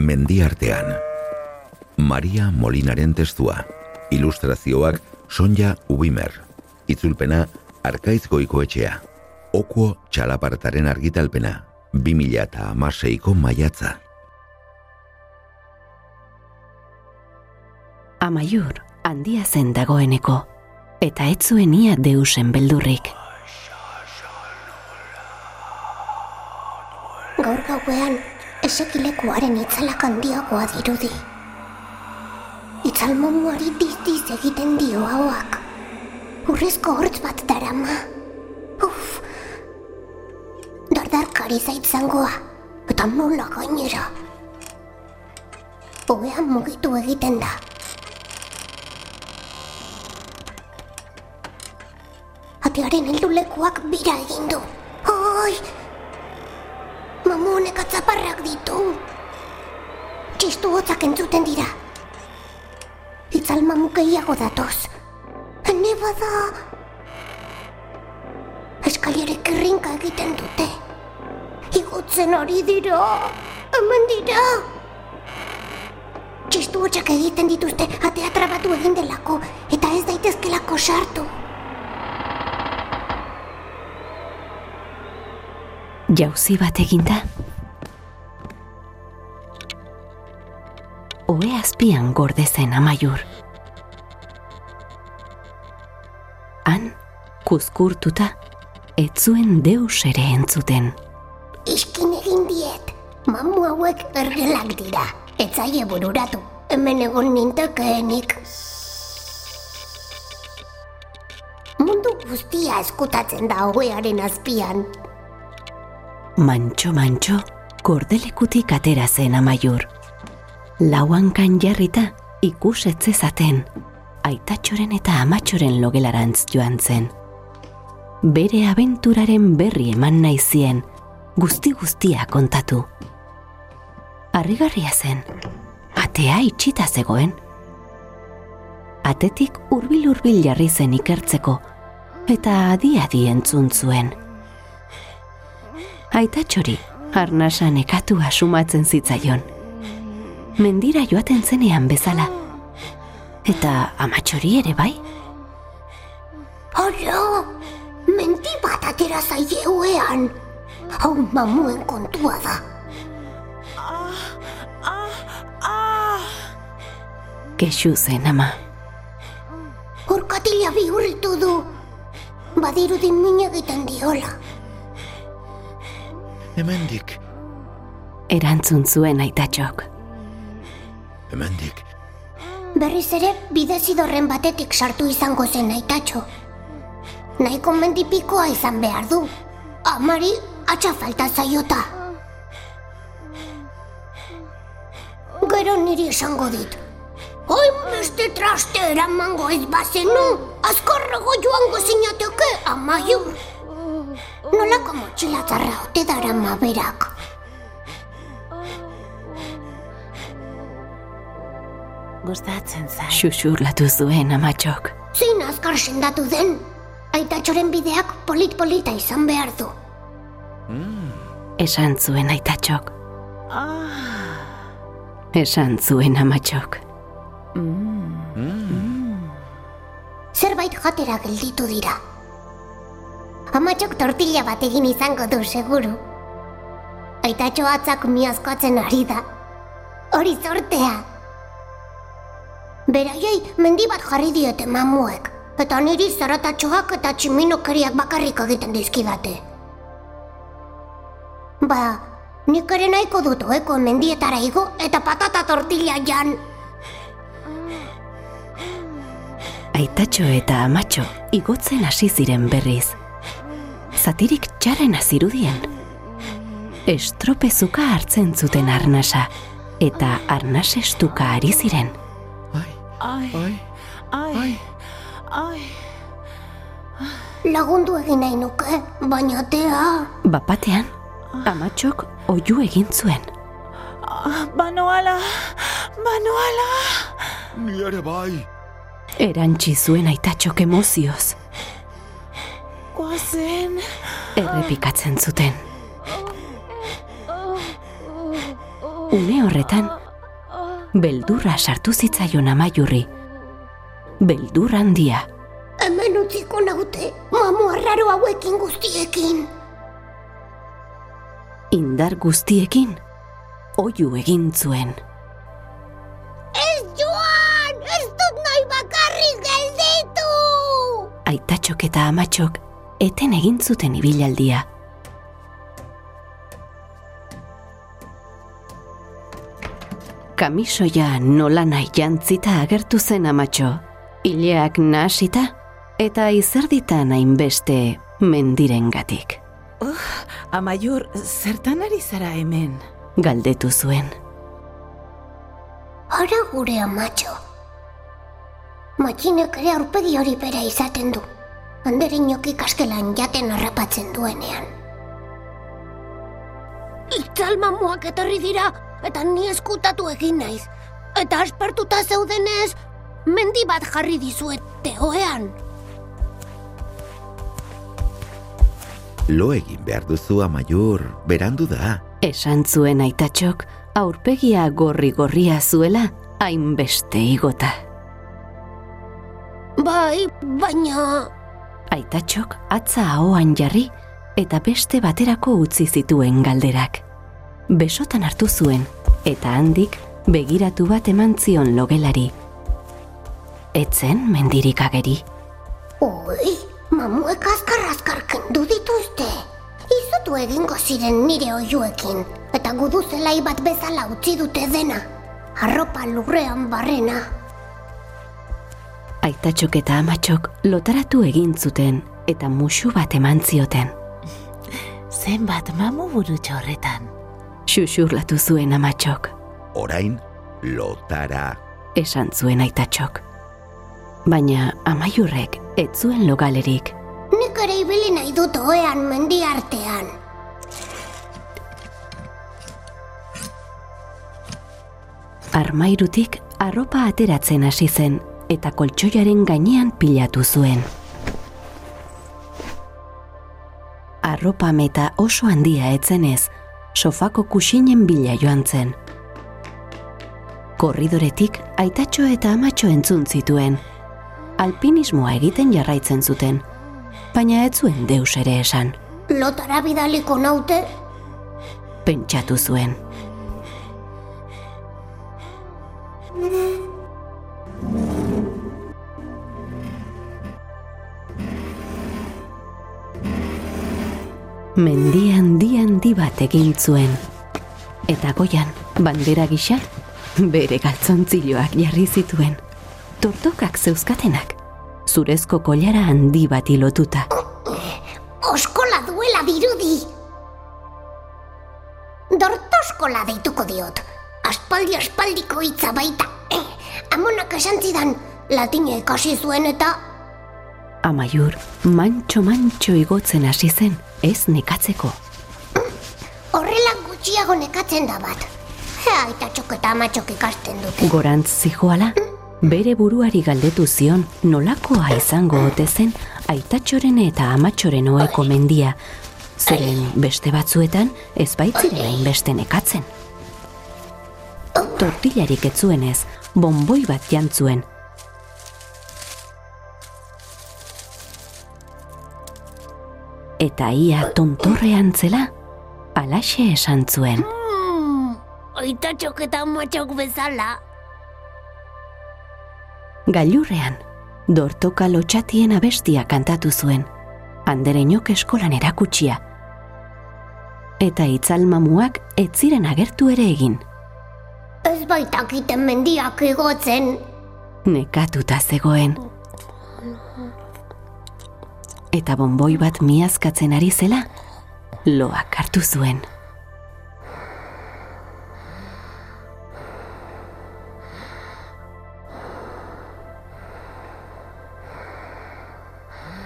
Mendi artean. Maria Molinaren testua. Ilustrazioak Sonja Ubimer. Itzulpena Arkaiz Goikoetxea. Okuo txalapartaren argitalpena. 2006ko maiatza. Amaiur, handia zen dagoeneko, eta ez zuen ia deusen beldurrik. Gaur gauean, esekilekuaren itzalak handiagoa dirudi. Itzal momuari dizdiz egiten dio hauak. Urrezko hortz bat darama. Uf! Dardarkari zaitzangoa, eta nola gainera. Oean mugitu egiten da. Atearen heldulekuak bira egin du. Oi! Honek atzaparrak ditu. Txistu hotzak entzuten dira. Itzal mamu gehiago datoz. Hene bada... Eskalierek irrinka egiten dute. Igutzen hori dira. Hemen dira. Txistu hotzak egiten dituzte atea trabatu egin delako eta ez daitezkelako sartu. Jauzi bat eginda? Oe azpian gorde zen amaiur. Han, kuzkurtuta, ez zuen deus ere entzuten. Iskin egin diet. Mamu hauek ergelak dira. Ez zaie bururatu. Hemen egon nintekeenik. Mundu guztia eskutatzen da hogearen azpian. Mantxo-mantxo, gordelekutik atera zen amaiur. Lauankan jarrita ikusetzezaten, aitatxoren eta amatxoren logelarantz joan zen. Bere abenturaren berri eman naizien, guzti-guztia kontatu. Arrigarria zen, atea itxita zegoen. Atetik hurbil-hurbil jarri zen ikertzeko, eta adi-adi entzun zuen. Aitatxori, arnasa nekatua sumatzen zitzaion. Mendira joaten zenean bezala. Eta amatxori ere bai? Hala! Mendi bat atera zaie. Hau mamuen kontua da. Kexu zen ama. Urkatila bihurritu du. Badirudi min egiten diola. Hemendik, Erantzun zuen aitatxok. hemendik. Berriz ere bidezidorren batetik sartu izango zen aitatxo. Nahiko mendipikoa izan behar du. Amari atxa falta zaiota. Gero niri esango dit. Hain beste traste eramango ez bazenu, azkarrago joango zinateke amaiur. Nolako motxila zarra ote darama berak. Gustatzen zait. Xuxurlatu zuen amatxok. Zein azkar sendatu den, aitatxoren bideak polit-polita izan behar du. Esan zuen aitatxok. Esan zuen amatxok. Zerbait jatera gelditu dira. Amatxok tortilla bat egin izango du, seguru. Aitatxo atzak miazkoatzen ari da. Hori zortea. Beraiei mendi bat jarri diote mamuek. Eta niri zaratatxoak eta tximinokeriak bakarrik egiten dizkidate. Ba, nik ere nahiko dut oeko mendietara igo eta patata tortilla jan. Aitatxo eta amatxo igotzen hasi ziren berriz. Zatirik txarren azirudien. Estropezuka hartzen zuten arnasa, eta arnasestuka ari ziren. Ai, Ai, ai, ai, ai. Lagundu egin nahi nuke, baina tea... Bapatean, amatxok oiu egin zuen. Banoala, banoala. Ni ere bai. Erantzi zuen aitatxok emozioz, Guazen. errepikatzen zuten. Une horretan, beldurra sartu zitzaion amaiurri. Beldur handia. Hemen utziko naute, mamu arraro hauekin guztiekin. Indar guztiekin, oiu egin zuen. Ez joan! Ez dut nahi bakarrik gelditu! Aitatxok eta amatxok eten egin zuten ibilaldia. Kamisoia nola nahi jantzita agertu zen amatxo, ileak nahasita eta izerditan hainbeste mendirengatik. Amaiur, zertan ari zara hemen? Galdetu zuen. Ara gure amatxo. Matxinek ere aurpegi hori bera izaten du. Andere inokik askelan jaten harrapatzen duenean. Itzal mamuak etorri dira, eta ni eskutatu egin naiz. Eta aspertuta zeudenez, mendi bat jarri dizuet teoean. Lo egin behar duzu amaiur, berandu da. Esan zuen aitatxok aurpegia gorri-gorria zuela hainbeste igota. Bai, baina... Aitatxok atza ahoan jarri eta beste baterako utzi zituen galderak. Besotan hartu zuen eta handik begiratu bat eman zion logelari. Etzen mendirik ageri. Ui, mamuek azkar-azkar kendu dituzte. Izutu egingo ziren nire oiuekin, eta gudu zelai bat bezala utzi dute dena. Arropa lurrean barrena. Aitatxok eta amatxok lotaratu egin zuten eta musu bat eman zioten. Zenbat mamu burutxo horretan. Xuxurlatu zuen amatxok, Orain, lotara. esan zuen aitatxok. Baina amaiurrek ez zuen logalerik. Nik ere ibili nahi dut oean mendi artean. Armairutik arropa ateratzen hasi zen eta koltsoiaren gainean pilatu zuen. Arropa meta oso handia etzenez, sofako kusinen bila joan zen. Korridoretik aitatxo eta amatxo entzun zituen. Alpinismoa egiten jarraitzen zuten, baina ez zuen deus ere esan, Lotara bidaliko naute, pentsatu zuen. Mendi handi handi bat egin zuen. Eta goian, bandera gisa, bere galtzontziloak jarri zituen. Tortokak zeuzkatenak, zurezko kolara handi bat lotuta. oskola duela dirudi. Dortoskola deituko diot. Aspaldi aspaldiko hitza baita. Eh, amonak esan zidan, latina ikasi zuen eta Amaiur, mantxo-mantxo igotzen hasi zen, ez nekatzeko. horrela gutxiago nekatzen da bat. Ea eta eta amatxok ikasten dute. Gorantz zijoala, bere buruari galdetu zion nolakoa izango ote zen aitatxoren eta amatxoren oeko mendia, zeren beste batzuetan ez baitziren hainbeste nekatzen. Tortillarik ez zuenez, bonboi bat jantzuen. Eta ia tontorrean zela, alaxe esan zuen. Mm, Aitatxok eta amatxok bezala. Gailurrean, dortoka lotxatien abestia kantatu zuen, andereinok eskolan erakutsia. Eta itzal mamuak ez ziren agertu ere egin, Ez baitakiten mendiak igotzen. nekatuta zegoen. Eta bonboi bat miazkatzen ari zela, loak hartu zuen.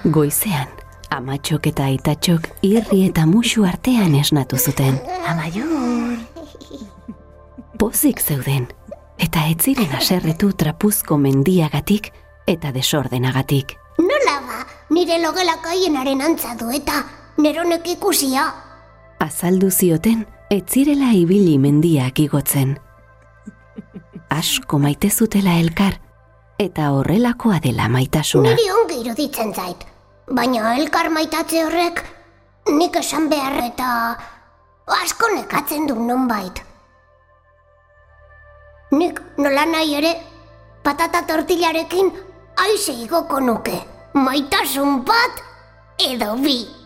Goizean, amatxok eta aitatxok irri eta musu artean esnatu zuten. Amaiur. Pozik zeuden, eta ez ziren aserretu trapuzko mendiagatik eta desordenagatik. Nire logelak haienaren antza du eta neronek ikusia. Azaldu zioten etzirela ibili mendiak igotzen. Asko maite zutela elkar, eta horrelakoa dela maitasuna. Niri ongi iruditzen zait. Baina elkar maitatze horrek nik esan behar eta asko nekatzen du nonbait. Nik nola nahi ere patata tortillarekin aize igoko nuke. Maitasun bat edo bi.